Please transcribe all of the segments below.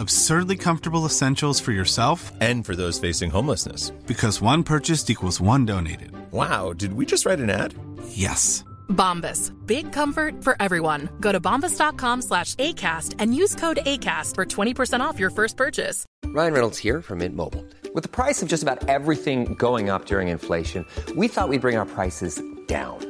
Absurdly comfortable essentials for yourself And for those facing homelessness. because one purchased equals one donated. Wow, did we just write an ad? Yes. Bombas. Big comfort for everyone. Go to bombas.com slash ACAST and use code ACAST for 20% off your first purchase. Ryan Reynolds here from Mint Mobile. With the price of just about everything going up during inflation, we thought we'd bring our prices down.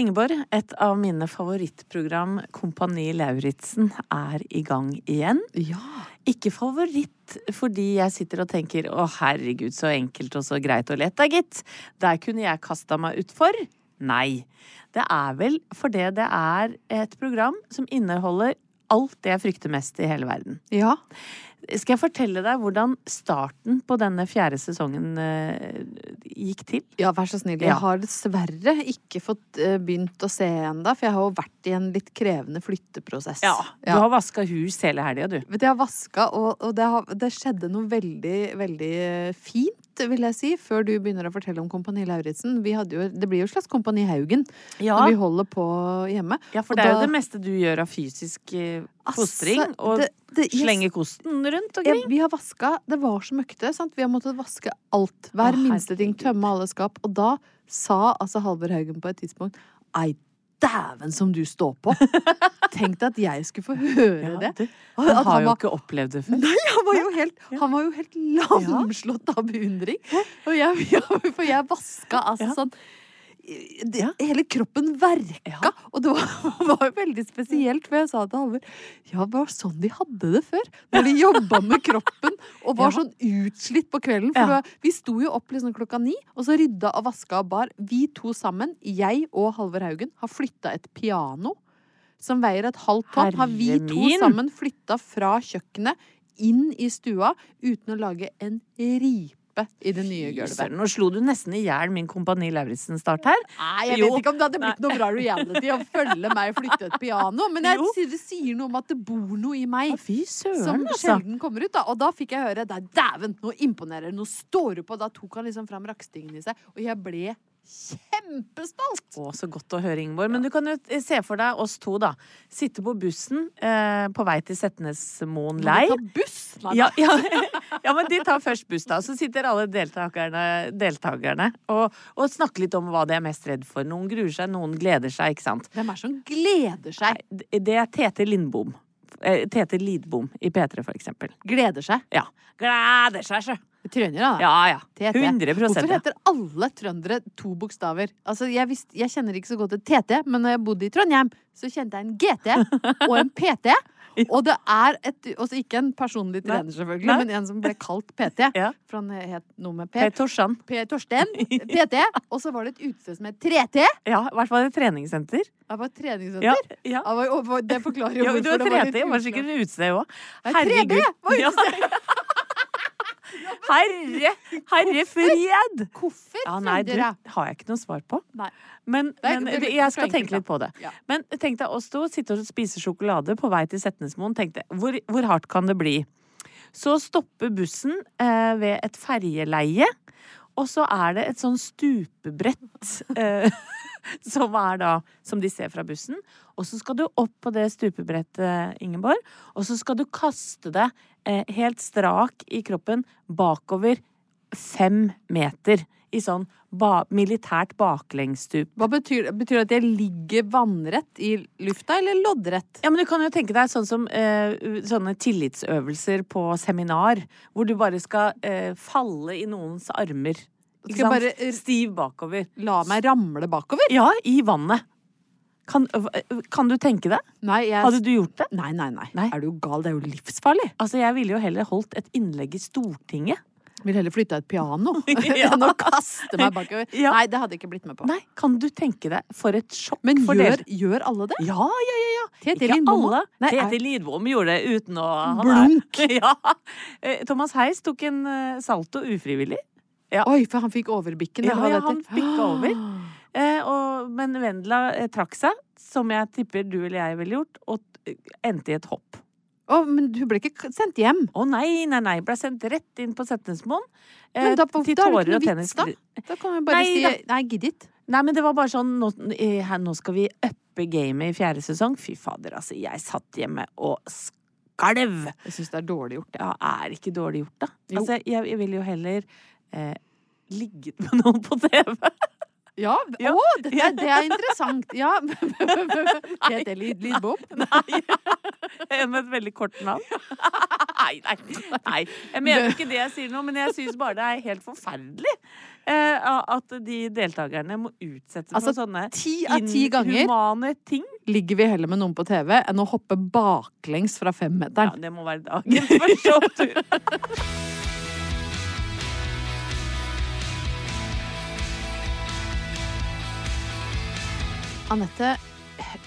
Ingeborg, et av mine favorittprogram, Kompani Lauritzen, er i gang igjen. Ja. Ikke favoritt fordi jeg sitter og tenker å herregud, så enkelt og så greit og lett da, gitt. Der kunne jeg kasta meg utfor. Nei. Det er vel fordi det er et program som inneholder alt det jeg frykter mest i hele verden. Ja. Skal jeg fortelle deg hvordan starten på denne fjerde sesongen eh, gikk til? Ja, vær så snill. Jeg har dessverre ikke fått eh, begynt å se ennå, for jeg har jo vært i en litt krevende flytteprosess. Ja, Du har vaska hus hele helga, du. Vet du, jeg har vaska, og, og det, har, det skjedde noe veldig, veldig eh, fint, vil jeg si, før du begynner å fortelle om Kompani Lauritzen. Det blir jo et slags Kompani Haugen Ja. når vi holder på hjemme. Ja, for Og det er da- jo det meste du gjør av fysisk fostring. Altså. Og det- det- slenge kosten rundt Ja, omkring. vi har vaska Det var så møkkete. Sant? Vi har måttet vaske alt. Hver Å, minste ting. Tømme alle skap. Og da sa altså Halvor Haugen på et tidspunkt Ei, dæven som du står på! Tenk deg at jeg skulle få høre Ja, det. Han, han har jo var- ikke opplevd det før. Nei, han var jo helt, han var jo helt lamslått av beundring. Og jeg, for jeg vaska altså sånn det, Hele kroppen verka! Og det var, var jo veldig spesielt, for jeg sa til Halvor Ja, det var sånn de hadde det før. Når de jobba med kroppen og var sånn utslitt på kvelden. For var, vi sto jo opp liksom klokka ni, og så rydda og vaska og bar. Vi to sammen, jeg og Halvor Haugen, har flytta et piano som veier et halvt tonn. Har vi to sammen flytta fra kjøkkenet inn i stua uten å lage en ripe i det nye gulvet. Nå slo du nesten i hjel min Kompani Lauritzen-start her. Nei, jeg Jo. vet ikke om det hadde blitt noe bra reality å følge meg flytte et piano, men jeg sier, det sier noe om at det bor noe i meg. Fy Som søren, som sjelden kommer ut, da. Og da fikk jeg høre "Nei, Dæven, nå imponerer! Nå står du på! Da tok han liksom fram rakstingen i seg, og jeg ble kjempestolt! Å, så godt å høre, Ingeborg. Men du kan jo se for deg oss to, da. Sitte på bussen eh, på vei til Setnesmoen leir. du tar buss? Ja, ja, ja, men de tar først buss, da. Så sitter alle deltakerne, deltakerne og, og snakker litt om hva de er mest redd for. Noen gruer seg, noen gleder seg, ikke sant. Hvem er det som gleder seg? Det det er Tete Lindbom. Eh, Tete Lidbom i P3, for eksempel. Gleder seg? Ja. Gleder seg, sjø. Trønder, da. Ja, ja. 100 Hvorfor heter alle trøndere to bokstaver? Altså, jeg, visste, jeg kjenner ikke så godt til TT, men når jeg bodde i Trondheim, så kjente jeg en GT og en PT. Og det er et Også ikke en personlig trener, selvfølgelig, Nei. men en som ble kalt PT. Ja. For han het noe med Per P. Torsan. P. Torsten. PT. Og så var det et utested som het 3T. Ja, i hvert fall et treningssenter. Det var et treningssenter. Ja, ja. Det forklarer jo Ja, hvorfor det var 3T, litt var sikkert et utested òg. Nei, 3B var utested. Herre, herre fred! Hvorfor Ja, nei, du, har jeg ikke noe svar på. Nei. Men, men det jeg skal tenke litt på det. Ja. Men tenk deg oss to sitte og spise sjokolade på vei til Setnesmoen. Tenk deg, hvor, hvor hardt kan det bli? Så stopper bussen eh, ved et ferjeleie, og så er det et sånn stupebrett. Eh, som er da Som de ser fra bussen. Og så skal du opp på det stupebrettet, Ingeborg. Og så skal du kaste det eh, helt strak i kroppen bakover fem meter. I sånn ba militært baklengsstup. Hva betyr, betyr det at jeg ligger vannrett i lufta, eller loddrett? Ja, men du kan jo tenke deg sånn som eh, sånne tillitsøvelser på seminar, hvor du bare skal eh, falle i noens armer. Ikke sant? bare, eh, Stiv bakover. La meg ramle bakover? Ja, i vannet. Kan, kan du tenke det? Nei, jeg Hadde du gjort det? Nei, nei, nei, Nei. Er du gal? Det er jo livsfarlig. Altså, jeg ville jo heller holdt et innlegg i Stortinget. Vil heller flytte et piano Ja. enn å kaste meg bakover. Ja. Nei, det hadde jeg ikke blitt med på. Nei, kan du tenke deg for et sjokk Men for gjør, dere? gjør alle det? Ja, ja, ja. ja. Tete Ikke Lidbom alle. Nei, Tete Lidbom gjorde det uten å Blunk. Ja. Eh, Thomas Heis tok en eh, salto ufrivillig. Ja. Oi, for han fikk overbikken? Ja, ja, han bikka over. Eh, og, men Vendela eh, trakk seg, som jeg tipper du eller jeg ville gjort, og eh, endte i et hopp. Å, men hun ble ikke sendt hjem? Å nei, nei, nei. Ble sendt rett inn på Setnesmoen. eh, Men da, da til er det tårer ikke og noe vits, tennis. da. Da kan vi bare Nei, si da. Nei, gidd it. Nei, men det var bare sånn Nå, nå skal vi uppe gamet i fjerde sesong. Fy fader, altså. Jeg satt hjemme og skalv. Jeg syns det er dårlig gjort. Ja, er ikke dårlig gjort, da? Jo. Altså, jeg, jeg vil jo heller eh, ligget med noen på TV. Ja, Ja. Å, det, det er interessant. Ja. det Lid- Lidbom? Nei. En med et veldig kort navn. Nei, nei. nei. Jeg mener ikke det jeg sier nå, men jeg syns bare det er helt forferdelig eh, at de deltakerne må utsettes Altså, for sånne ti av ti ganger ting. ligger vi heller med noen på TV enn å hoppe baklengs fra Ja, det må være dagens første opptur. Anette,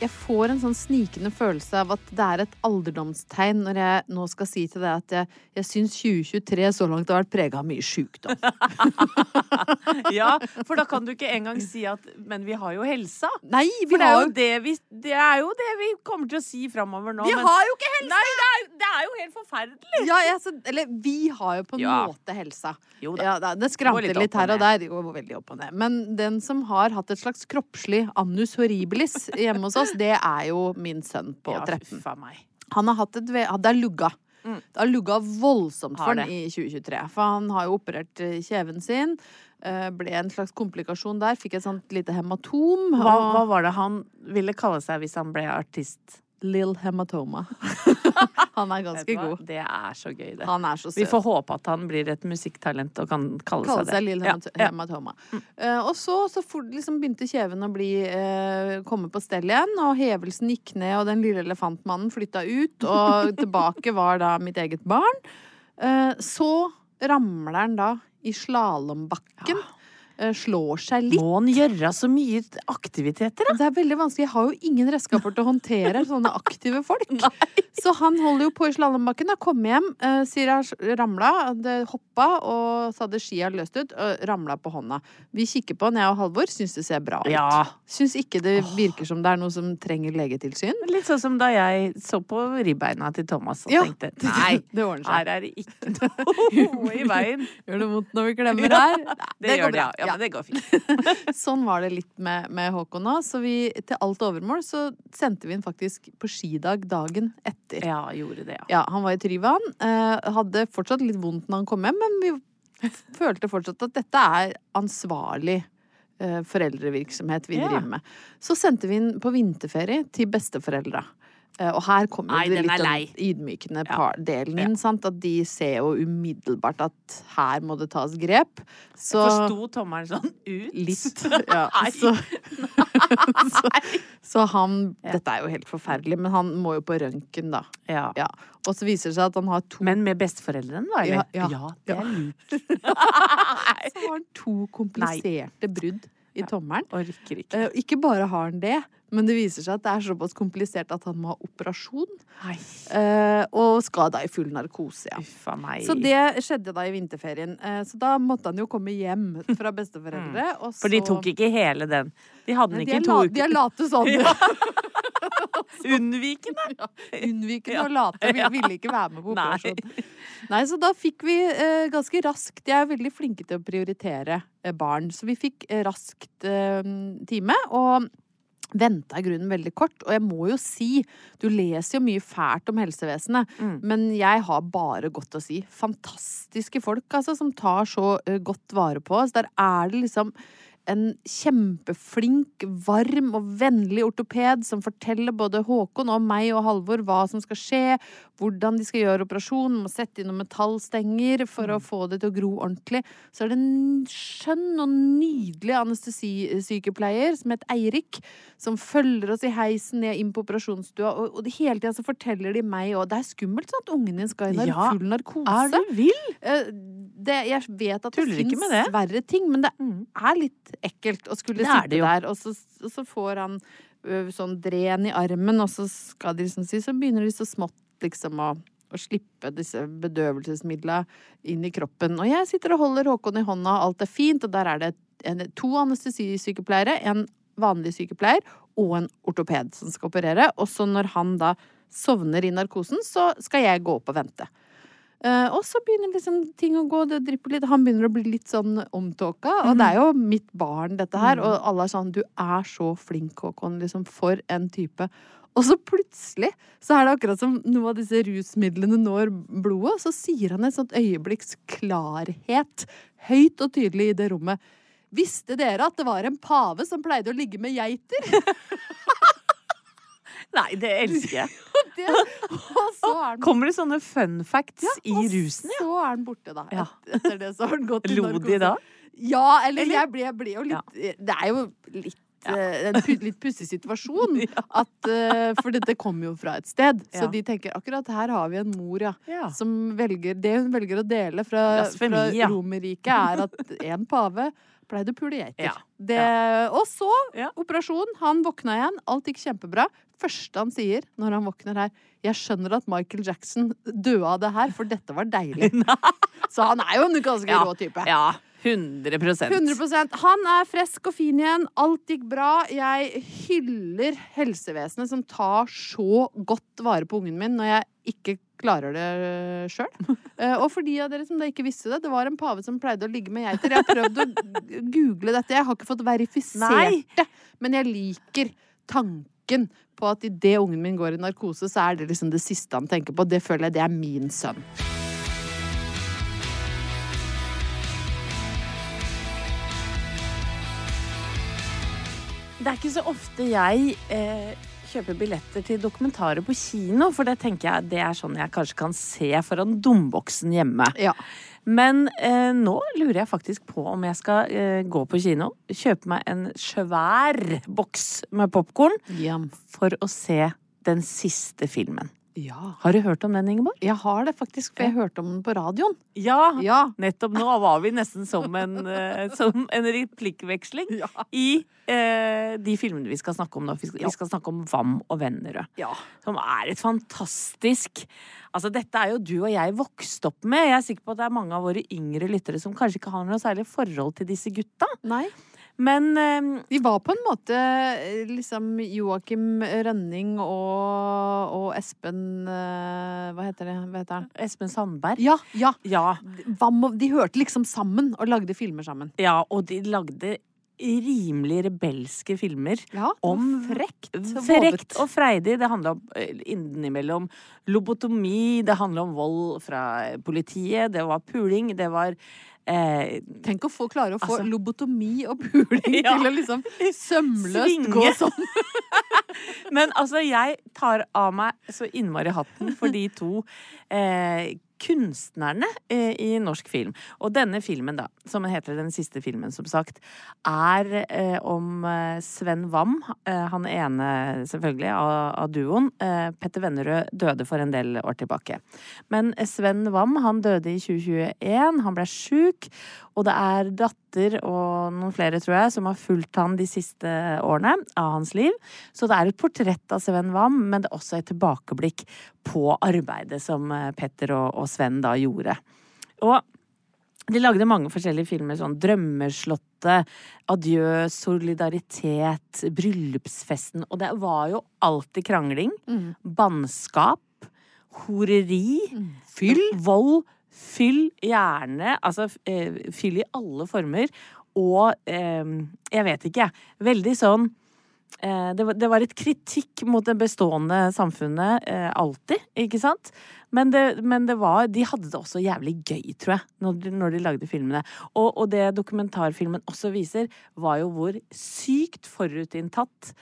jeg får en sånn snikende følelse av at det er et alderdomstegn når jeg nå skal si til deg at jeg, jeg syns 2023 så langt har vært prega av mye sjukdom. Ja, for da kan du ikke engang si at Men vi har jo helsa. Nei, vi For det er har jo det vi, det er jo det vi kommer til å si framover nå. Vi men- har jo ikke helsa! Nei, det er, det er jo helt forferdelig! ja, jeg, så, Eller vi har jo på en Ja. måte helsa. Jo da. Ja, da, det skranter litt litt, her og der. Det går veldig opp og ned. Men den som har hatt et slags kroppslig annus horribilis hjemme hos oss, det er jo min sønn på Ja, 13. fy meg. Han har hatt et ve- Det er lugga. Mm. Det har lugga voldsomt for ham i 2023. For han har jo operert eh, kjeven sin. eh, Ble en slags komplikasjon der. Fikk et sånt lite hematom. Hva, hva var det han ville kalle seg hvis han ble artist? Lill hematoma. han er ganske god. Det er så gøy, det. Han er så søt. Vi får håpe at han blir et musikktalent og kan kalle, Kalle seg seg det. Lill Ja, hemat ja. hematoma. Eh, og så, så fort liksom begynte kjeven å bli uh, komme på stell igjen, og hevelsen gikk ned, og den lille elefantmannen flytta ut, og tilbake var da mitt eget barn. Uh, så ramler han da i slalåmbakken. eh, slår seg litt. Må han gjøre så mye aktiviteter, da? Det er veldig vanskelig. Jeg har jo ingen redskaper til å håndtere sånne aktive folk. Så han holder jo på i slalåmbakken. Kom hjem, eh, sier jeg ramla, det hoppa, og så hadde skia løst ut, og ramla på hånda. Vi kikker på han, jeg og Halvor, syns det ser bra ut. Ja. Syns ikke det virker som det er noe som trenger legetilsyn. Litt sånn som da jeg så på ribbeina til Thomas og Ja, tenkte nei, det ordner seg. her er det ikke noe i veien. Gjør det vondt når vi klemmer her? Ja, Det, gjør det, ja. Ja. Men det går fint. Sånn var det litt med, med Håkon òg. Så vi, til alt overmål så sendte vi den faktisk på skidag dagen etter. Ja, gjorde det, ja. Ja, han var i Tryvann. Eh, hadde fortsatt litt vondt når han kom hjem, men vi følte fortsatt at dette er ansvarlig eh, foreldrevirksomhet vi driver med. Så sendte vi den på vinterferie til besteforeldra. Eh, og her kommer Nei, det den litt den ydmykende Ja. delen inn. Sant? At de ser jo umiddelbart at her må det tas grep. Så Forsto tommelen sånn ut? Litt. Ja, Nei. så, så, så han Ja. Dette er jo helt forferdelig, men han må jo på røntgen, da. Ja. Ja. Og så viser det seg at han har to Men med besteforeldrene, da? Eller? Ja, ja. det er lurt. Så har han to kompliserte brudd i tommelen. Orker ikke. Eh, ikke bare har han det, men det viser seg at det er såpass komplisert at han må ha operasjon. Eh, og skal da i full narkose, ja. Uffa meg. Så det skjedde da i vinterferien. Eh, så da måtte han jo komme hjem fra besteforeldre. Og så... For de tok ikke hele den. De hadde den ikke i to uker. de er late sånn. Unnvikende. Unnvikende Ja. og late. Vi ville ikke være med på operasjon. Nei, så da fikk vi eh, ganske raskt De er veldig flinke til å prioritere eh, barn, så vi fikk eh, raskt eh, time. Og venta i grunnen veldig kort. Og jeg må jo si, du leser jo mye fælt om helsevesenet, men jeg har bare godt å si. Fantastiske folk, altså, som tar så ø, godt vare på oss. Der er det liksom en kjempeflink, varm og vennlig ortoped som forteller både Håkon og meg og Halvor hva som skal skje, hvordan de skal gjøre operasjonen, må sette inn noen metallstenger for å få det til å gro ordentlig. Så er det en skjønn og nydelig anestesisykepleier som heter Eirik, som følger oss i heisen ned inn på operasjonsstua, og, og hele tida så forteller de meg òg Det er skummelt sånn at ungen din skal i nar Ja, full narkose. Er du vill? Eh, det, jeg vet at det Tuller det fins verre ting, men det er litt ekkelt å skulle sitte det der, og så, og så får han sånn dren i armen, og så skal de liksom si Så begynner de så smått liksom å, å slippe disse bedøvelsesmidlene inn i kroppen. Og jeg sitter og holder Håkon i hånda, og alt er fint, og der er det en, to anestesisykepleiere, en vanlig sykepleier og en ortoped som skal operere. Og så når han da sovner i narkosen, så skal jeg gå opp og vente. Eh, og så begynner liksom ting å gå, det drypper litt. Han begynner å bli litt sånn omtåka. Og det er jo mitt barn, dette her. Og alle er sånn Du er så flink, Håkon. Liksom, for en type. Og så plutselig så er det akkurat som noe av disse rusmidlene når blodet. Så sier han et sånt øyeblikks klarhet høyt og tydelig i det rommet. Visste dere at det var en pave som pleide å ligge med geiter? Nei, det elsker jeg. Det, og så er den... Kommer det sånne fun facts i og rusen? Ja. Så er den borte, da. Ja. Etter det så har den gått i Lo de da? Ja, eller, Eller? jeg ble, jeg ble jo litt Det er jo litt ja. en litt pussig situasjon. At, eh, for dette kommer jo fra et sted. Så Ja. de tenker akkurat her har vi en mor, ja. Ja. Som velger Det hun velger å dele fra, Blasfemi, fra. Romerriket, er at en pave pleide det pule geiter. Ja. Det, og så Ja. operasjon. Han våkna igjen. Alt gikk kjempebra. Første han sier når han våkner her Jeg skjønner at Michael Jackson døde av det her, for dette var deilig. Så han er jo en ganske Ja. rå type. Ja. 100% 100% Han er frisk og fin igjen. Alt gikk bra. Jeg hyller helsevesenet som tar så godt vare på ungen min når jeg ikke klarer det sjøl. Og for de av dere som da ikke visste det, det var en pave som pleide å ligge med geiter. Jeg har prøvd å google dette. Jeg har ikke fått verifisert det. Men jeg liker tanken på at idet ungen min går i narkose, så er det liksom det siste han tenker på. Det føler jeg det er min sønn. Det er ikke så ofte jeg eh, kjøper billetter til dokumentarer på kino, for det tenker jeg det er sånn jeg kanskje kan se foran domboksen hjemme. Ja. Men eh, nå lurer jeg faktisk på om jeg skal eh, gå på kino, kjøpe meg en svær boks med popkorn for å se den siste filmen. Ja. Har du hørt om den, Ingeborg? Jeg har det faktisk, for jeg hørte om den på radioen. Ja! Ja. Nettopp nå var vi nesten som en, eh, som en replikkveksling Ja. i eh, de filmene vi skal snakke om nå. Vi skal, vi skal snakke om Vam og Vennerød. Ja. Som er et fantastisk Altså, dette er jo du og jeg vokst opp med. Jeg er sikker på at det er mange av våre yngre lyttere som kanskje ikke har noe særlig forhold til disse gutta. Nei. Men eh, De var på en måte eh, liksom Joakim Rønning og, og Espen eh, Hva heter det? Hva heter han? Espen Sandberg Ja, ja. ja. De hørte liksom sammen og lagde filmer sammen. ja, og de lagde rimelig rebelske filmer. Ja, om frekt. Frekt og freidig. Det handla om innimellom lobotomi, det handla om vold fra politiet, det var puling, det var eh, Tenk å få, klare å få Altså- lobotomi og puling Ja. til å liksom sømløst Svinge. gå sånn. Men altså, jeg tar av meg så innmari hatten for de to eh, kunstnerne eh, i norsk film. Og denne filmen, da, som heter Den siste filmen, som sagt, er eh, om eh, Sven Wam. Eh, han ene, selvfølgelig, av, av duoen. Eh, Petter Vennerød døde for en del år tilbake. Men Sven Wam, han døde i 2021. Han ble sjuk. Og det er datter og noen flere, tror jeg, som har fulgt han de siste årene av hans liv. Så det er et portrett av Sven Wam, men det er også et tilbakeblikk på arbeidet som eh, Petter og, og Sven da gjorde. Og de lagde mange forskjellige filmer, sånn Drømmeslottet, Adjø, Solidaritet, Bryllupsfesten. Og det var jo alltid krangling, bannskap, horeri, fyll, vold, fyll, gjerne Altså eh, fyll i alle former. Og eh, jeg vet ikke. Veldig sånn det, var, det var et kritikk mot det bestående samfunnet eh, alltid, ikke sant? Men, det, men det var, de hadde det også jævlig gøy, tror jeg, når de, når de lagde filmene. Og, og det dokumentarfilmen også viser, var jo hvor sykt forutinntatt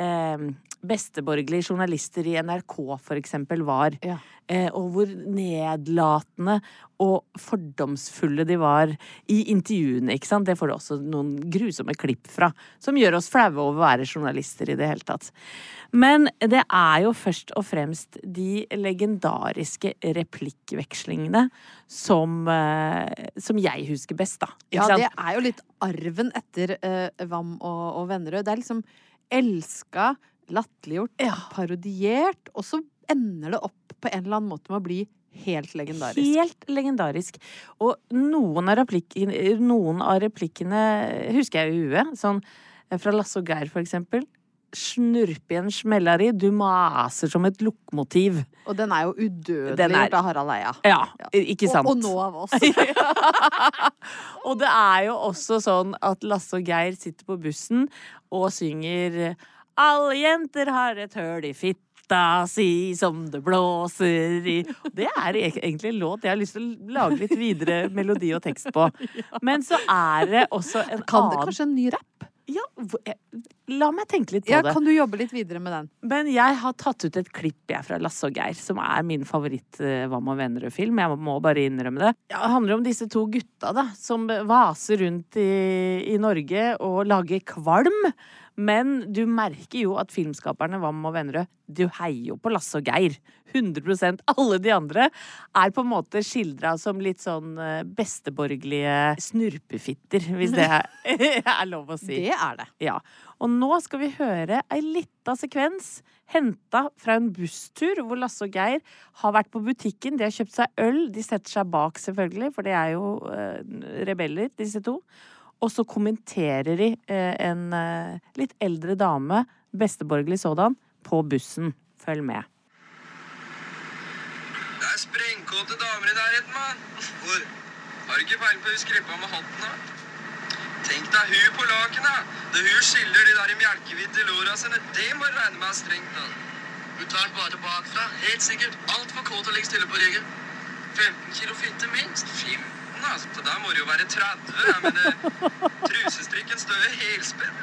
eh, besteborgerlige journalister i NRK eksempel var. Ja. Eh, og hvor nedlatende og fordomsfulle de var i intervjuene, ikke sant. Det får du også noen grusomme klipp fra, som gjør oss flaue over å være journalister i det hele tatt. Men det er jo først og fremst de legendariske replikkvekslingene som, eh, som jeg husker best, da. Ja, det er jo litt arven etter eh, Vam og, og Vennerød. Det er liksom elska, latterliggjort, Ja. parodiert, og så ender det opp på en eller annen måte med å bli helt legendarisk. Helt legendarisk. Og noen av, replikkene, noen av replikkene husker jeg i huet. Sånn eh, fra Lasse og Geir, for eksempel. Snurp igjen smellari, du maser som et lokomotiv. Og den er jo udødelig er- gjort av Harald Eia. Ja, ikke sant? Og, og nå av oss. Og det er jo også sånn at Lasse og Geir sitter på bussen og synger Alle jenter har et høl i fitta si som det blåser i Det er e- egentlig en låt jeg har lyst til å lage litt videre melodi og tekst på. Men så er det også en Kan det kanskje en ny rapp? Ja, eh, La meg tenke litt på Ja, det. kan du jobbe litt videre med den? Men jeg har tatt ut et klipp jeg fra Lasse og Geir, som er min favoritt eh, Hva med Vennerød-film. Jeg må bare innrømme det. Det handler om disse to gutta da, som vaser rundt i, i Norge og lager kvalm. Men du merker jo at filmskaperne Vam og Vennerød, du heier jo på Lasse og Geir. 100% Alle de andre er på en måte skildra som litt sånn eh, besteborgerlige snurpefitter, hvis det er, er lov å si. Det er det. Ja. Og nå skal vi høre ei lita sekvens henta fra en busstur hvor Lasse og Geir har vært på butikken. De har kjøpt seg øl. De setter seg bak, selvfølgelig, for de er jo eh, rebeller, disse to. Og så kommenterer de eh, en eh, litt eldre dame, besteborgerlig sådan, på bussen. Følg med. Det er sprengkåte damer i nærheten, mann. Hvor? Har du ikke peiling på hun skreppa med hatten, da? Tenk deg hun på laken, da. Det hun skiller de der melkehvite låra sine, det må du regne med er strengt, da. Hun tar bare bakfra, helt sikkert. Altfor kåt og ligger stille på ryggen. 15 kilo fitte minst. 15, altså. Så da må det jo være 30. Jeg mener, trusestrikken står jo helspenn.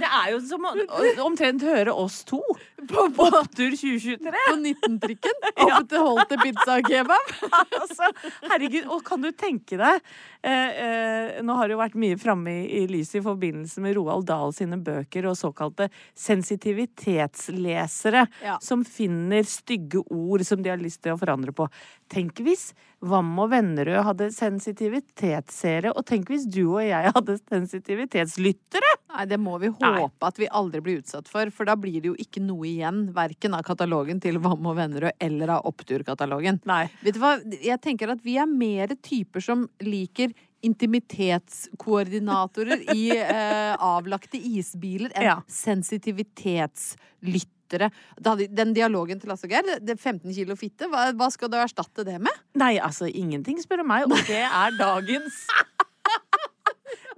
Det er jo som å- omtrent høre oss to på Båttur 2023. På 19-trikken opp til Holte pizza og kebab. altså, herregud, og kan du tenke deg eh, eh, Nå har det jo vært mye framme i, i lyset i forbindelse med Roald Dahl sine bøker og såkalte sensitivitetslesere Ja. som finner stygge ord som de har lyst til å forandre på. Tenk hvis Vam og Vennerød hadde sensitivitetsseere, og tenk hvis du og jeg hadde sensitivitetslyttere! Nei, det må vi Nei. håpe at vi aldri blir utsatt for, for da blir det jo ikke noe igjen. Verken av katalogen til Vam og Vennerød eller av Opptur-katalogen. Nei. Vet du hva, jeg tenker at vi er mer typer som liker intimitetskoordinatorer i eh, avlagte isbiler enn Ja. sensitivitetslyttere. Den dialogen til Lasse Geir, det- det 15 kilo fitte, hva, hva skal du erstatte det med? Nei, altså ingenting, spør du meg, og det er dagens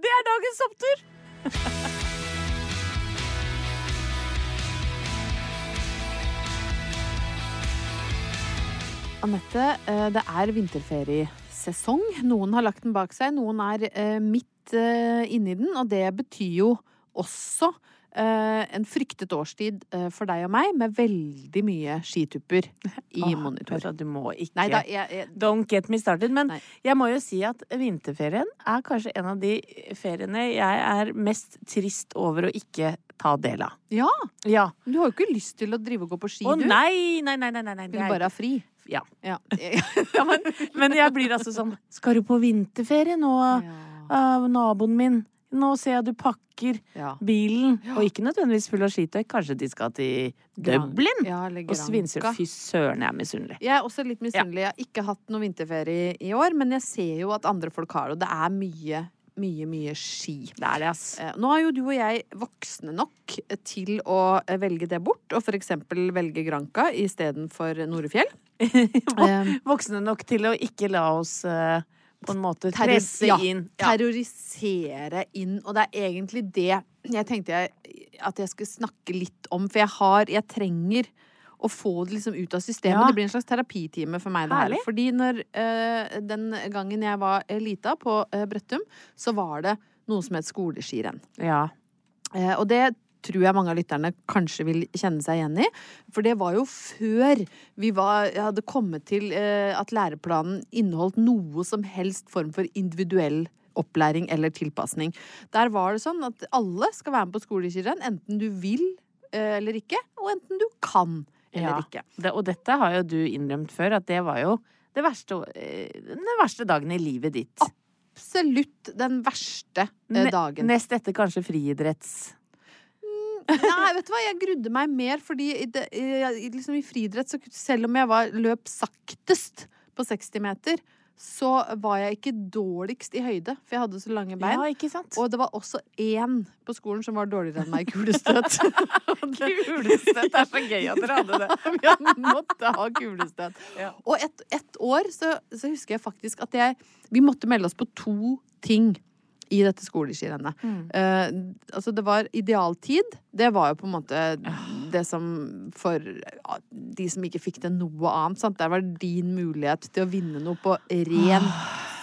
Det er dagens opptur! Anette, eh, det er vinterferiesesong. Noen har lagt den bak seg, noen er eh, midt eh, inni den, og det betyr jo også en fryktet årstid for deg og meg, med veldig mye skitupper i Åh, monitor. du, må ikke Nei da, jeg, jeg, Don't get me started. Men Nei. jeg må jo si at vinterferien er kanskje en av de feriene jeg er mest trist over å ikke ta del av. Ja, Ja. du har jo ikke lyst til å drive og gå på ski, Å du. nei, nei, nei, nei, nei, nei. Du vil bare ha fri. Ja. Ja. ja men, men jeg blir altså sånn Skal du på vinterferie nå, uh, naboen min? Nå ser jeg du pakker bilen. Og ikke nødvendigvis full av skitøy. Kanskje de skal til Dublin? Og Svinesund. Fy søren, jeg er misunnelig. Jeg er også litt misunnelig. Jeg har ikke hatt noe vinterferie i år, men jeg ser jo at andre folk har det, og det er mye, mye, mye ski. Det er det, ass. Eh, Nå er jo du og jeg voksne nok til å eh, velge det bort, og for eksempel velge Granka istedenfor Norefjell. Um, Voksne nok til å ikke la oss eh, på en måte presse ja, inn. Ja. Terrorisere inn. Og det er egentlig det jeg tenkte jeg, at jeg skulle snakke litt om. For jeg har Jeg trenger å få det liksom ut av systemet. Ja. Det blir en slags terapitime for meg. det her. Fordi når eh, den gangen jeg var eh, lita på eh, Brøttum, så var det noe som het skoleskirenn. ja. Eh, og det tror jeg mange av lytterne kanskje vil kjenne seg igjen i. For det var jo før vi var, hadde kommet til eh, at læreplanen inneholdt noe som helst form for individuell opplæring eller tilpasning. Der var det sånn at alle skal være med på skoleskirenn, enten du vil eller ikke, og enten du kan eller Ja. ikke. Det, og dette har jo du innrømt før, at det var jo det verste, eh, den verste dagen i livet ditt. Absolutt den verste eh, Ne- dagen. Nest etter kanskje friidretts... Nei, vet du hva, jeg grudde meg mer fordi i, det, i, liksom i friidrett, så selv om jeg var, løp saktest på 60 meter, så var jeg ikke dårligst i høyde, for jeg hadde så lange bein. Ja, ikke sant? Og det var også én på skolen som var dårligere enn meg i kulestøt. Kulestøt er så gøy at dere hadde det. Vi måtte ha kulestøt. Ja. Og et, et år så, så husker jeg faktisk at jeg Vi måtte melde oss på to ting i dette skoleskirennet. Mm. Eh, altså, det var idealtid. Det var jo på en måte det som for ja, de som ikke fikk til noe annet. Sant? Der var din mulighet til å vinne noe på ren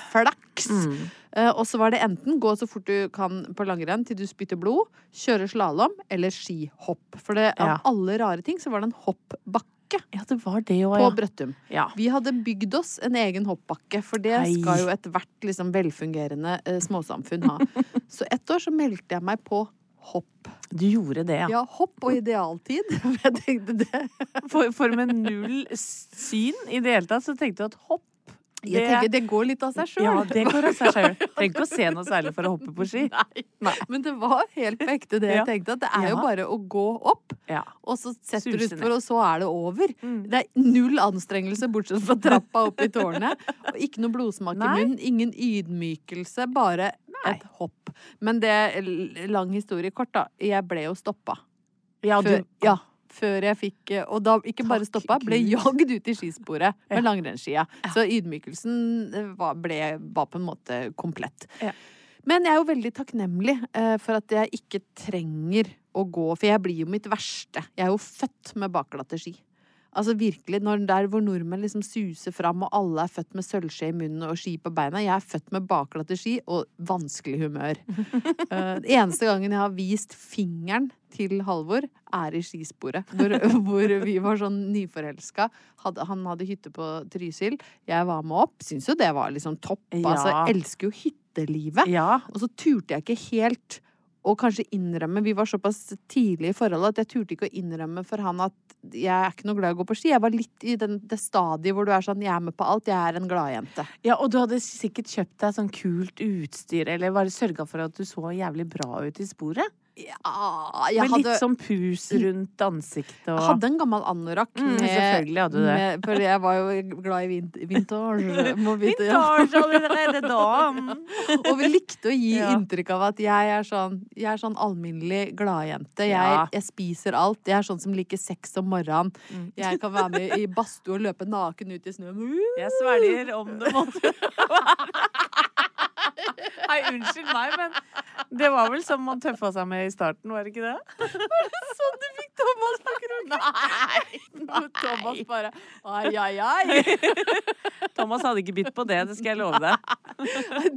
flaks. Mm. Eh, og så var det enten gå så fort du kan på langrenn til du spytter blod, kjøre slalåm eller skihopp. For det, Ja. av alle rare ting så var det en hoppbakke Ja, det var det òg, på. Brøttum. ja. Vi hadde bygd oss en egen hoppbakke, for det Hei. skal jo ethvert liksom, velfungerende eh, småsamfunn ha. Så ett år så meldte jeg meg på hopp. Du gjorde det, ja. Ja, hopp og idealtid. Jeg tenkte det. For, for med null syn i det hele tatt, så tenkte du at hopp Jeg tenker det går litt av seg sjøl. Ja, det går av seg sjøl. Trenger ikke å se noe særlig for å hoppe på ski. Nei. Men det var helt på ekte det jeg tenkte. At det er jo bare å gå opp, Ja. og så setter du utfor, og så er det over. Det er null anstrengelse bortsett fra trappa opp i tårnet. Og ikke noe blodsmak i munnen. Ingen ydmykelse. Bare et hopp. Men det lang historie kort, da. Jeg ble jo stoppa. Ja, Før, du, ja, før jeg fikk eh, Og da ikke bare stoppa, ble jagd ut i skisporet med langrennsskia. Så ydmykelsen eh, var, ble, var på en måte komplett. Men jeg er jo veldig takknemlig eh, for at jeg ikke trenger å gå, for jeg blir jo mitt verste. Jeg er jo født med bakglatte ski. Altså virkelig, når Der hvor nordmenn liksom suser fram, og alle er født med sølvskje i munnen og ski på beina. Jeg er født med baklatte ski og vanskelig humør. uh, eneste gangen jeg har vist fingeren til Halvor, er i skisporet. Hvor, hvor vi var sånn nyforelska. Hadde, han hadde hytte på Trysil. Jeg var med opp. Syns jo det var liksom topp. Altså, Ja. elsker jo hyttelivet. ja. Og så turte jeg ikke helt å kanskje innrømme Vi var såpass tidlig i forholdet at jeg turte ikke å innrømme for han at jeg er ikke noe glad i å gå på ski. Jeg var litt i den, det stadiet hvor du er sånn Jeg er med på alt. Jeg er en gladjente. ja, og du hadde sikkert kjøpt deg sånn kult utstyr, eller bare sørga for at du så jævlig bra ut i sporet. Ja, Med hadde, litt sånn pus rundt ansiktet og jeg hadde en gammel anorakk Mm, selvfølgelig hadde du det. med For jeg var jo glad i vint, vintage. Vintage allerede da! Og vi likte å gi Ja. inntrykk av at jeg er sånn, jeg er sånn alminnelig gladjente. Jeg, jeg spiser alt. Jeg er sånn som liker sex om morgenen. Mm. Jeg kan være med i badstue og løpe naken ut i snøen. Jeg svelger om det måtte Nei, unnskyld meg, men det var vel sånn man tøffa seg med i starten, var det ikke det? Var det Sånn du fikk Thomas på kroken! Nei! Thomas bare ai, ai, ai. Thomas hadde ikke bitt på det, det skal jeg love deg.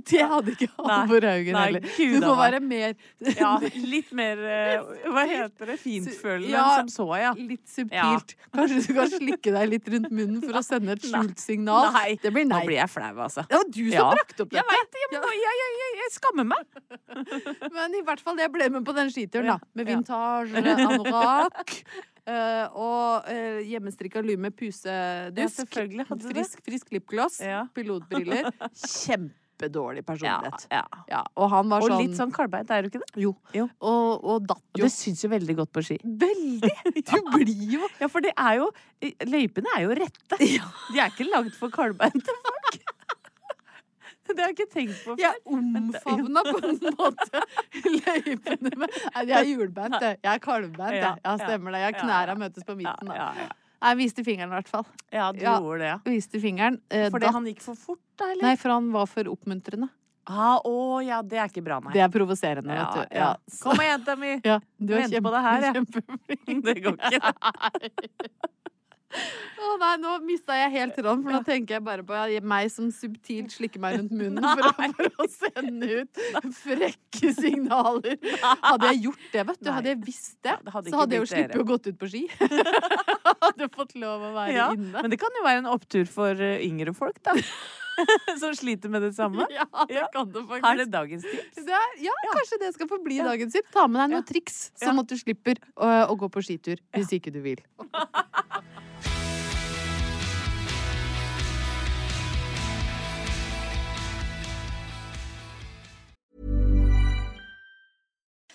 Det hadde ikke Halvor Haugen Nei, heller. Du må være mer Ja, litt mer eh, Hva heter det? Fintfølende Ja. som så, ja. Litt subtilt. Kanskje du kan slikke deg litt rundt munnen for å sende et skjult signal. Nei. Det blir nei. Nå blir jeg flau, altså. Det var du som Ja. brakte opp dette. Jeg vet, Jeg, må- jeg, jeg, jeg, jeg skammer meg. Men i hvert fall, jeg ble med på den skituren, da. Med vintage, anorakk. eh, og uh, hjemmestrikka lue med Ja, pusedusk. det. frisk, frisk lipgloss. Ja. Pilotbriller. Kjempedårlig Ja, personlighet. ja. Ja, og han var Og sånn litt sånn kalbeint, er du ikke det? Jo. Jo. Og, og datt Og det syns jo veldig godt på ski. Veldig! Du blir jo Ja, for det er jo Løypene er jo rette. De er ikke lagd for kalbeinte folk. Det har jeg ikke tenkt på før. Jeg omfavna på en måte løypene med Nei, jeg er hjulbeint, jeg. Er kalvbeint, jeg. Ja, stemmer det. Jeg knæra møtes på midten, da. Jeg viste fingeren, i hvert fall. ja, du gjorde det. Viste fingeren. Eh, Fordi da... han gikk for fort, da, eller? Nei, for han var for oppmuntrende. Ah, å ja, det er ikke bra, nei. Det er provoserende, ja, vet du. ja. Kom igjen, jenta mi. Ja, du er kjempe, på det her, jeg. Det går ikke. Å nei, nå mista jeg helt tråden, for nå tenker jeg bare på ja, meg som subtilt slikker meg rundt munnen for å, for å sende ut frekke signaler. Hadde jeg gjort det, vet du, hadde jeg visst det, det hadde så hadde jeg jo sluppet å gått ut på ski. hadde fått lov å være Ja, inne. men det kan jo være en opptur for eh, yngre folk, da. Som sliter med det samme. Ja, det Ja. kan det faktisk. Her er dagens tips. Det er, ja, kanskje det skal få bli dagens tips. Ta med deg noen triks, Ja. sånn at du slipper å, å gå på skitur hvis ikke du vil.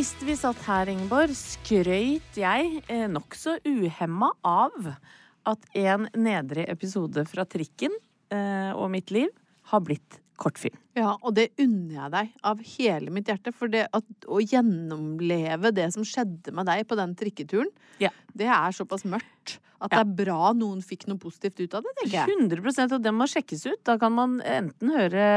Sist vi satt her, Ingeborg, skrøyt jeg eh, nokså uhemma av at en nedre episode fra Trikken eh, og mitt liv har blitt kortfilm. Ja, og det unner jeg deg av hele mitt hjerte. For det at, å gjennomleve det som skjedde med deg på den trikketuren, det er såpass mørkt at det er bra noen fikk noe positivt ut av det, tenker jeg. 100 og det må sjekkes ut. Da kan man enten høre,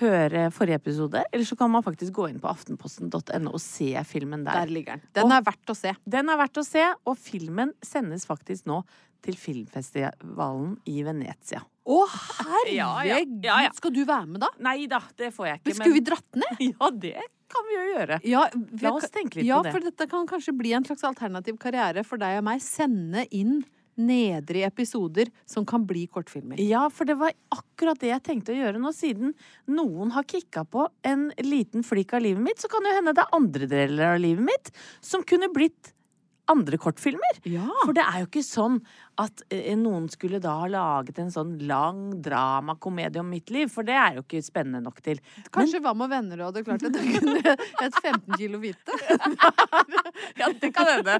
høre forrige episode, eller så kan man faktisk gå inn på aftenposten.no og se filmen der. Der ligger den. Den er verdt å se. Den er verdt å se, og filmen sendes faktisk nå til filmfestivalen i Venezia. Å, herregud! Ja, ja. Skal du være med, da? Nei da, det får jeg ikke. Men skulle vi dratt ned? Ja, det kan vi jo gjøre. Ja, La oss tenke litt ja, på det. Ja, for dette kan kanskje bli en slags alternativ karriere for deg og meg. Sende inn nedre episoder som kan bli kortfilmer. Ja, for det var akkurat det jeg tenkte å gjøre nå. Siden noen har kicka på en liten flik av livet mitt, så kan det jo hende det er andre deler av livet mitt som kunne blitt andre kortfilmer. For det er jo ikke sånn at eh, noen skulle da ha laget en sånn lang dramakomedie om mitt liv, for det er jo ikke spennende nok til. Kanskje Hva med venner du hadde klart at du kunne et 15 kilo hvite? Ja, det kan hende.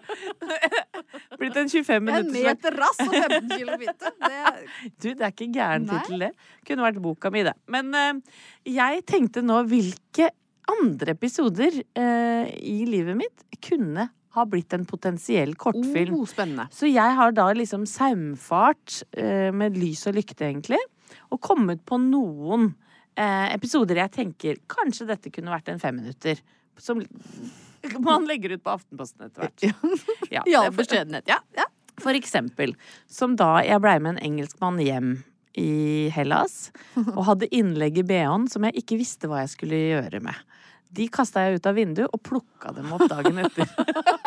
Blitt en 25 minutter En meter rass og 15 kilo hvite. Det Du, det er ikke gæren tittel, det. Kunne vært boka mi, det. Men eh, jeg tenkte nå hvilke andre episoder eh, i livet mitt kunne ha blitt en potensiell kortfilm. Oh, spennende. Så jeg har da liksom saumfart eh, med lys og lykte, egentlig, og kommet på noen eh, episoder jeg tenker kanskje dette kunne vært en femminutter. Som man legger ut på Aftenposten etter hvert. Ja, ja for beskjedenhet. Ja, ja. for eksempel, som da jeg blei med en engelskmann hjem i Hellas, og hadde innlegg i BH-en som jeg ikke visste hva jeg skulle gjøre med. De kasta jeg ut av vinduet og plukka dem opp dagen etter.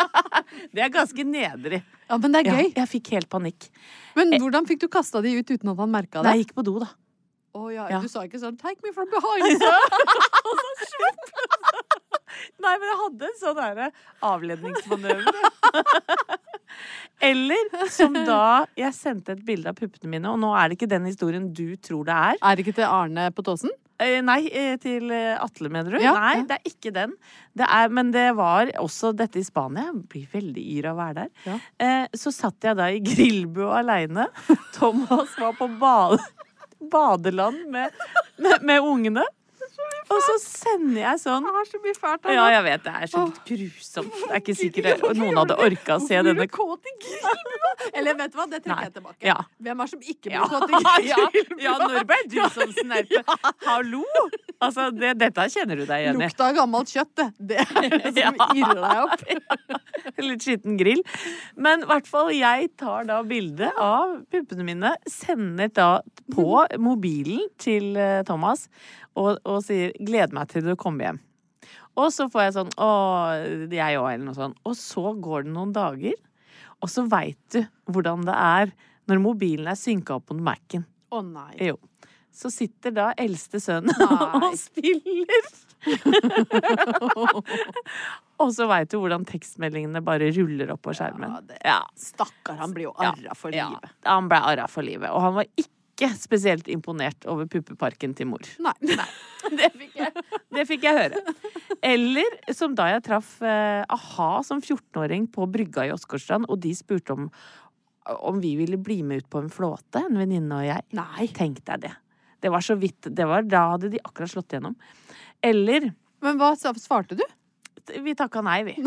det er ganske nedrig. Ja, men det er gøy. Ja, jeg fikk helt panikk. Men hvordan fikk du kasta de ut uten at han merka det? Nei, jeg gikk på do, da. Å ja, Ja. du sa ikke sånn 'take me from behind'. sir». Nei, men jeg hadde en sånn derre avledningsmanøver. Eller som da jeg sendte et bilde av puppene mine, og nå er det ikke den historien du tror det er. Er det ikke til Arne på Tåsen? Eh, nei, eh, til eh, Atle, mener du? Ja, nei, det er ikke den. Det er, men det var også dette i Spania. Jeg blir veldig yr av å være der. Ja. Eh, så satt jeg da i grillbua aleine. Thomas var på bade, badeland med, med, med ungene. Og så sender jeg sånn Jeg har så mye fælt Ja, jeg vet det er så grusomt. Det er ikke sikkert noen hadde orka å se denne? Eller vet du hva, det trekker jeg tilbake. Ja. Hvem er som ikke blir kåt i grillbua? ja, når ble du sånn snerpe? Hallo! Altså, det, dette kjenner du deg igjen i. Lukta av gammelt kjøtt, det. Det er det som irrer deg opp. Litt skitten grill. Men i hvert fall, jeg tar da bilde av puppene mine, sender da på mobilen til eh, Thomas og, og sier 'gleder meg til du kommer hjem'. Og så får jeg sånn 'å, jeg òg', eller noe sånt. Og så går det noen dager, og så veit du hvordan det er når mobilen er synka opp mot Mac-en. Å nei. Jo. Så sitter da eldste sønnen og spiller. og så veit du hvordan tekstmeldingene bare ruller opp på skjermen. Ja, Ja. Stakkar, han blir jo arra for Ja, livet. han ble arra for livet. Og han var ikke spesielt imponert over puppeparken til mor. Nei. Det fikk jeg, det fikk jeg høre. Eller som da jeg traff eh, a-ha som 14-åring på brygga i Åsgårdstrand, og de spurte om om vi ville bli med ut på en flåte, en venninne og jeg. Nei. Tenk deg det. Det var så vidt det var, Da hadde de akkurat slått gjennom. Eller Men hva svarte du? Vi takka nei, vi.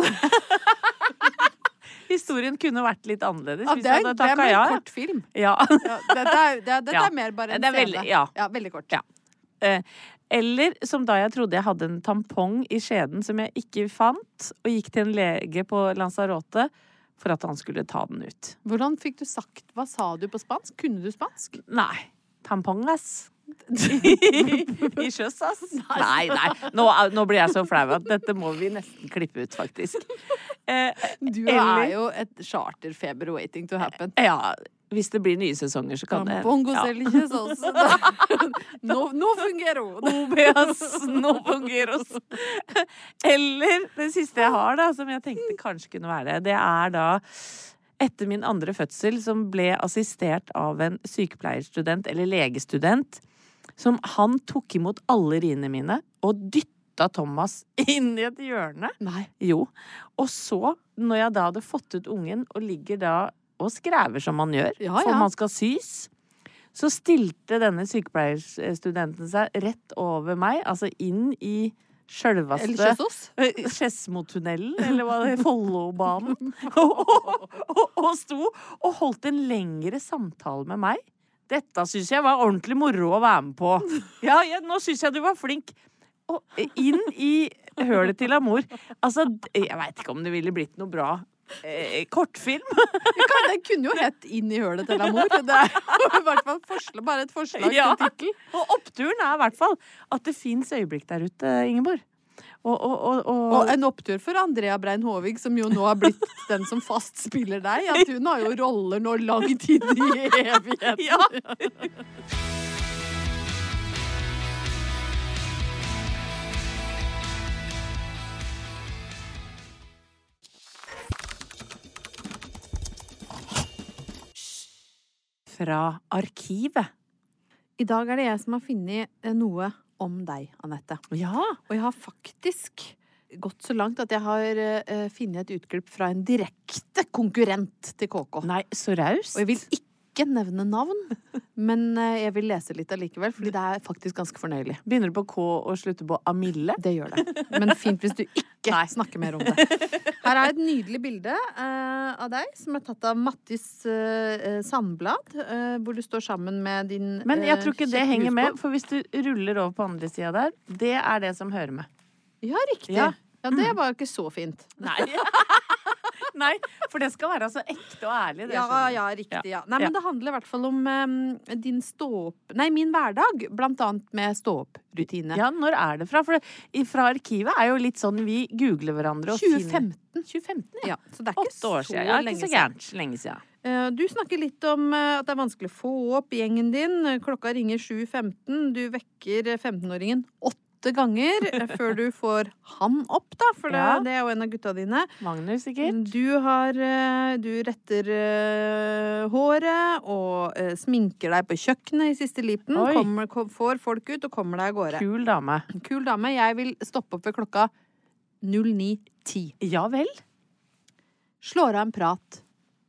Historien kunne vært litt annerledes. Ja, det, er, det er en ja. kort film. Ja. Ja, dette er, det, Ja. er mer bare en Det er veldig- scene. ja. veldig kort. Ja. Eh, Eller som da jeg trodde jeg hadde en tampong i skjeden som jeg ikke fant, og gikk til en lege på Lanzarote for at han skulle ta den ut. Hvordan fikk du sagt Hva sa du på spansk? Kunne du spansk? Nei. Tampong, ass. I sjøs, ass. Nei, nei. Nå, nå blir jeg så flau at dette må vi nesten klippe ut, faktisk. Eh, Du eller- er jo et charterfeber waiting to happen. Ja, hvis det blir nye sesonger, så kan det Bongo ja. sånn. Nå, nå fungerer hun. OBS, nå fungerer oss. Eller det siste jeg har, da, som jeg tenkte kanskje kunne være det, det er da etter min andre fødsel, som ble assistert av en sykepleierstudent, eller legestudent, som han tok imot alle riene mine og dytta Thomas inn i et hjørne. Nei. Jo. Og så, når jeg da hadde fått ut ungen, og ligger da og skrever som man gjør, Ja, for ja. man skal sys, så stilte denne sykepleierstudenten seg rett over meg, altså inn i Eller Kjøsås? Skedsmotunnelen, eller hva det Follobanen. og, og, og sto og holdt en lengre samtale med meg. Dette syns jeg var ordentlig moro å være med på. Ja, ja nå syns jeg du var flink. Og inn i hølet til Amor. Altså, jeg veit ikke om det ville blitt noe bra eh, kortfilm. Kan- Det kunne jo hett 'Inn i hølet til Amor'. Det er i hvert fall forslag, bare et forslag Ja. til tittel. Og oppturen er i hvert fall at det fins øyeblikk der ute, Ingeborg. Og, og, og, og, Og en opptur for Andrea Brein Håvig, som jo nå har blitt den som fast spiller deg. At hun har jo roller nå langt inn i evigheten. Ja. Fra arkivet. I dag er det jeg som har funnet eh, noe om deg, Anette. Ja. Og jeg har faktisk gått så langt at jeg har uh, funnet et utklipp fra en direkte konkurrent til KK. Nei, så raust. Og jeg vil ikke nevne navn, men eh, jeg vil lese litt allikevel, fordi det er faktisk ganske fornøyelig. Begynner det på K og slutter på Amille? Det gjør det. Men fint hvis du ikke snakker mer om det. Her er et nydelig bilde uh, av deg, som er tatt av Mattis uh, Sandblad, uh, hvor du står sammen med din Men jeg tror ikke det henger med, for hvis du ruller over på andre sida der, det er det som hører med. Ja, riktig. Ja. Ja, det var jo ikke så fint. Nei. Nei, for det skal være så ekte og ærlig. Det, Ja, ja, riktig. Ja. Nei, men det handler i hvert fall om um, din stå-opp Nei, min hverdag, blant annet med stå-opp-rutine. Ja, når er det fra? For det, fra arkivet er jo litt sånn vi googler hverandre og 2015. 2015, ja. Ja, så det er ikke så, år siden. Ja, ikke så gærent. Lenge siden. Eh, Du snakker litt om eh, at det er vanskelig å få opp gjengen din. Klokka ringer 7.15. Du vekker 15-åringen åtte ganger eh, før du får han opp, da, for det, Ja. det er jo en av gutta dine. Magnus, sikkert. Du har eh, Du retter eh, håret og sminker deg på kjøkkenet i siste liten. Kommer, kom, får folk ut og kommer deg av gårde. Kul dame. Kul dame. Jeg vil stoppe opp ved klokka 09.10. Ja vel? Slår av en prat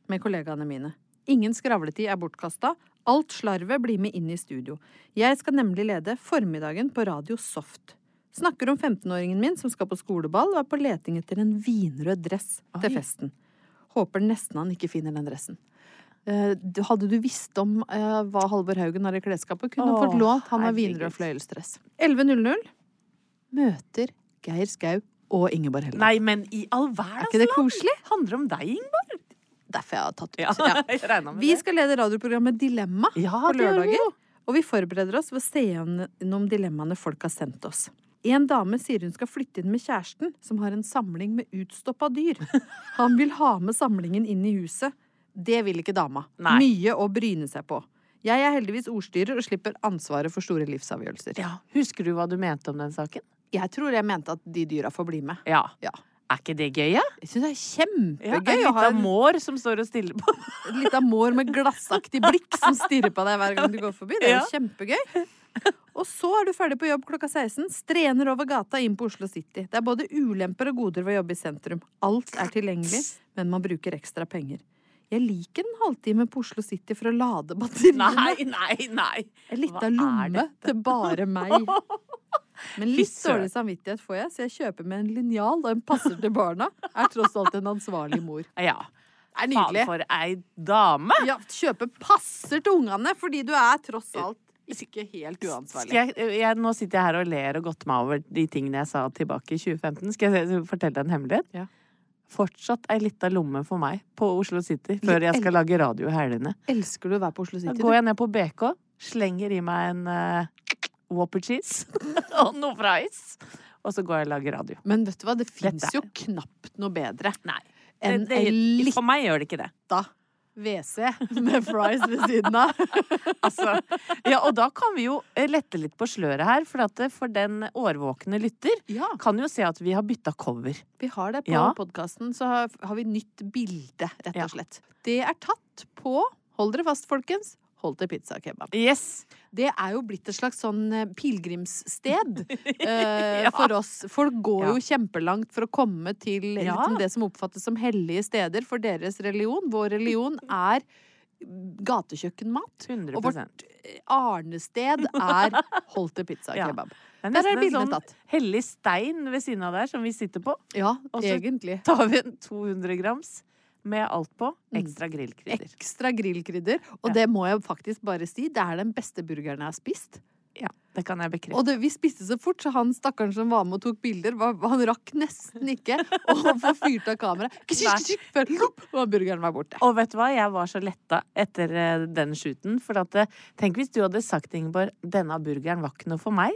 med kollegaene mine. Ingen skravletid er bortkasta. Alt slarvet blir med inn i studio. Jeg skal nemlig lede formiddagen på Radio Soft. Snakker om 15-åringen min som skal på skoleball og er på leting etter en vinrød dress til festen. Håper nesten han ikke finner den dressen. Eh, Hadde du visst om eh, hva Halvor Haugen har i klesskapet, kunne du han fått lånt. Han har vinrød fløyelsdress. 11.00 møter Geir Skau og Ingeborg Helle. Nei, men i all verdens Er ikke det koselig? Handler om deg, Ingeborg. Derfor jeg har tatt ut. Ja, Ja. Vi skal lede radioprogrammet Dilemma Ja, på lørdager. Og vi forbereder oss ved å se gjennom dilemmaene folk har sendt oss. En dame sier hun skal flytte inn med kjæresten, som har en samling med utstoppa dyr. Han vil ha med samlingen inn i huset. Det vil ikke dama. Nei. Mye å bryne seg på. Jeg er heldigvis ordstyrer og slipper ansvaret for store livsavgjørelser. Ja. Husker du hva du mente om den saken? Jeg tror jeg mente at de dyra får bli med. Ja. Ja. Er ikke det gøy, ja? Jeg syns det er kjempegøy ja, å ha litt en mår som står og stiller på. lita mår med glassaktig blikk som stirrer på deg hver gang du går forbi. Det er jo kjempegøy. Og så er du ferdig på jobb klokka 16, strener over gata inn på Oslo City. Det er både ulemper og goder ved å jobbe i sentrum. Alt er tilgjengelig, men man bruker ekstra penger. Jeg liker en halvtime på Oslo City for å lade batteriene. Nei, nei, nei. En lita lomme til bare meg. Men litt dårlig samvittighet får jeg, så jeg kjøper med en linjal og en passer til barna. Er tross alt en ansvarlig mor. Ja. Er nydelig. Faen for ei dame! Ja, kjøpe passer til ungene, fordi du er tross alt ikke helt uansvarlig. Jeg, jeg, nå sitter jeg her og ler og godter meg over de tingene jeg sa tilbake i 2015. Skal jeg fortelle deg en hemmelighet? Ja. Fortsatt ei lita lomme for meg på Oslo City før jeg skal lage radio i helgene. Elsker du å være på Oslo City? Da går jeg ned på BK, slenger i meg en uh, Whopper cheese og noe fries, og så går jeg og lager radio. Men vet du hva, det fins jo knapt noe bedre Nei. enn en litt... for meg gjør det ikke det. Da, WC med fries ved siden av. Altså, ja, og da kan vi jo eh, lette litt på sløret her, for, at for den årvåkne lytter Ja, kan jo se at vi har bytta cover. vi har det på Ja. podkasten, så har, har vi nytt bilde, rett og slett. Det er tatt på, hold dere fast, folkens, Holte pizza og kebab. Yes! Det er jo blitt et slags sånn eh, pilegrimssted uh, Ja. for oss. Folk går Ja. jo kjempelangt for å komme til Ja. liksom, det som oppfattes som hellige steder for deres religion. Vår religion er gatekjøkkenmat. 100 Og vårt arnested er Holte pizza Ja. kebab. Det er nesten en sånn tatt. hellig stein ved siden av der som vi sitter på. Ja, Og så- egentlig. tar vi en 200 grams med alt på. Mm. Ekstra grillkrydder. Ekstra grillkrydder. Og Ja. det må jeg faktisk bare si, det er den beste burgeren jeg har spist. Ja, det kan jeg bekrefte. Og det, vi spiste så fort, så han stakkaren som var med og tok bilder, var, han rakk nesten ikke å få fyrt av kameraet. Før og burgeren var borte. Og vet du hva, jeg var så letta etter eh, den shooten. For at, eh, tenk hvis du hadde sagt, Ingeborg, denne burgeren var ikke noe for meg.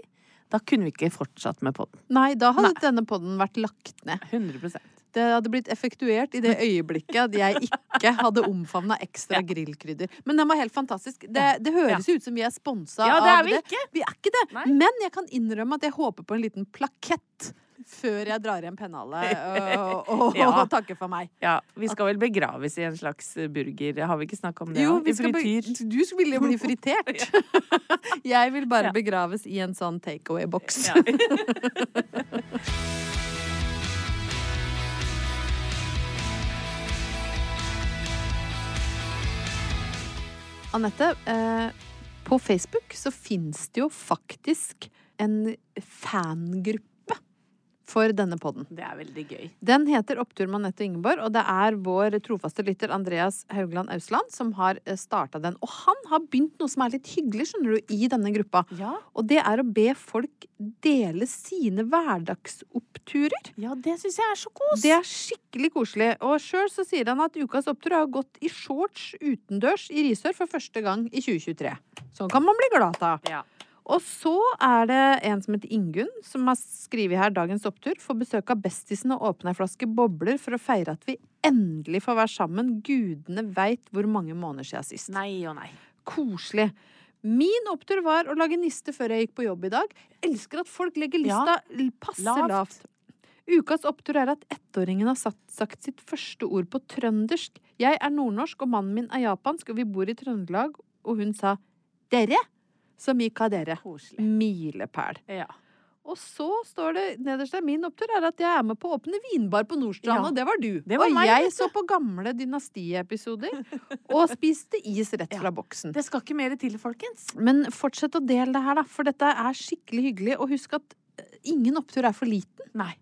Da kunne vi ikke fortsatt med podden. Nei, da hadde denne podden vært lagt ned. 100 Det hadde blitt effektuert i det øyeblikket at jeg ikke hadde omfavna ekstra grillkrydder. Men den var helt fantastisk. Det, det høres ut som vi er sponsa Ja, det er vi det. ikke. Vi er ikke det. Nei. Men jeg kan innrømme at jeg håper på en liten plakett før jeg drar igjen pennalet og, og, Ja. og takker for meg. Ja, vi skal vel begraves i en slags burger. Har vi ikke snakka om det? Jo, du ville jo bli fritert. Jeg vil bare begraves i en sånn takeaway-boks. Ja. Anette, eh, på Facebook så fins det jo faktisk en fangruppe for denne podden. Det er veldig gøy. Den heter Opptur med Anette og Ingeborg, og det er vår trofaste lytter Andreas Haugland Ausland som har starta den. Og han har begynt noe som er litt hyggelig, skjønner du, i denne gruppa. Ja. Og det er å be folk dele sine hverdagsoppturer. Ja, det syns jeg er så kos. Det er skikkelig koselig. Og sjøl så sier han at ukas opptur har gått i shorts utendørs i Risør for første gang i 2023. Sånn kan man bli glad av. Ja. Og så er det en som heter Ingunn, som har skrevet her dagens opptur. Får besøk av bestisen og åpner ei flaske bobler for å feire at vi endelig får være sammen. Gudene veit hvor mange måneder siden sist. Nei og nei. Koselig. Min opptur var å lage niste før jeg gikk på jobb i dag. Elsker at folk legger lista ja. passe lavt. lavt. Ukas opptur er at ettåringen har satt, sagt sitt første ord på trøndersk. Jeg er nordnorsk, og mannen min er japansk, og vi bor i Trøndelag. Og hun sa 'dere', som gikk av dere. Koselig. Milepæl. Ja. Og så står det nederst der min opptur er at jeg er med på å åpne vinbar på Nordstrand, Ja. og det var du. Det var og meg, jeg så på gamle Dynastiepisoder og spiste is rett fra boksen. Det skal ikke mer til, folkens. Men fortsett å dele det her, da, for dette er skikkelig hyggelig. Og husk at eh, ingen opptur er for liten. Nei.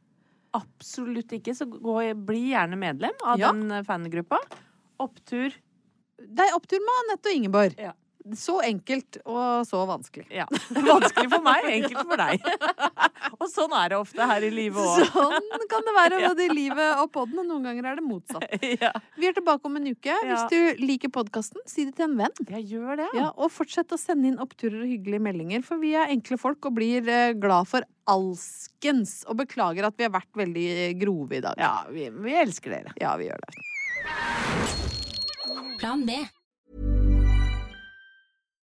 Absolutt ikke. Så gå, bli gjerne medlem av Ja. den fangruppa. Opptur. Det er opptur med Anette og Ingeborg. Ja. Så enkelt og så vanskelig. Ja. Vanskelig for meg, enkelt for deg. og sånn er det ofte her i livet òg. Sånn kan det være både i livet og podden, og noen ganger er det motsatt. Ja. Vi er tilbake om en uke. Hvis du liker podkasten, si det til en venn. Jeg gjør det. Ja, og fortsett å sende inn oppturer og hyggelige meldinger, for vi er enkle folk og blir eh, glad for alskens. Og beklager at vi har vært veldig eh, grove i dag. Ja, vi, vi elsker dere. Ja, vi gjør det. Plan B.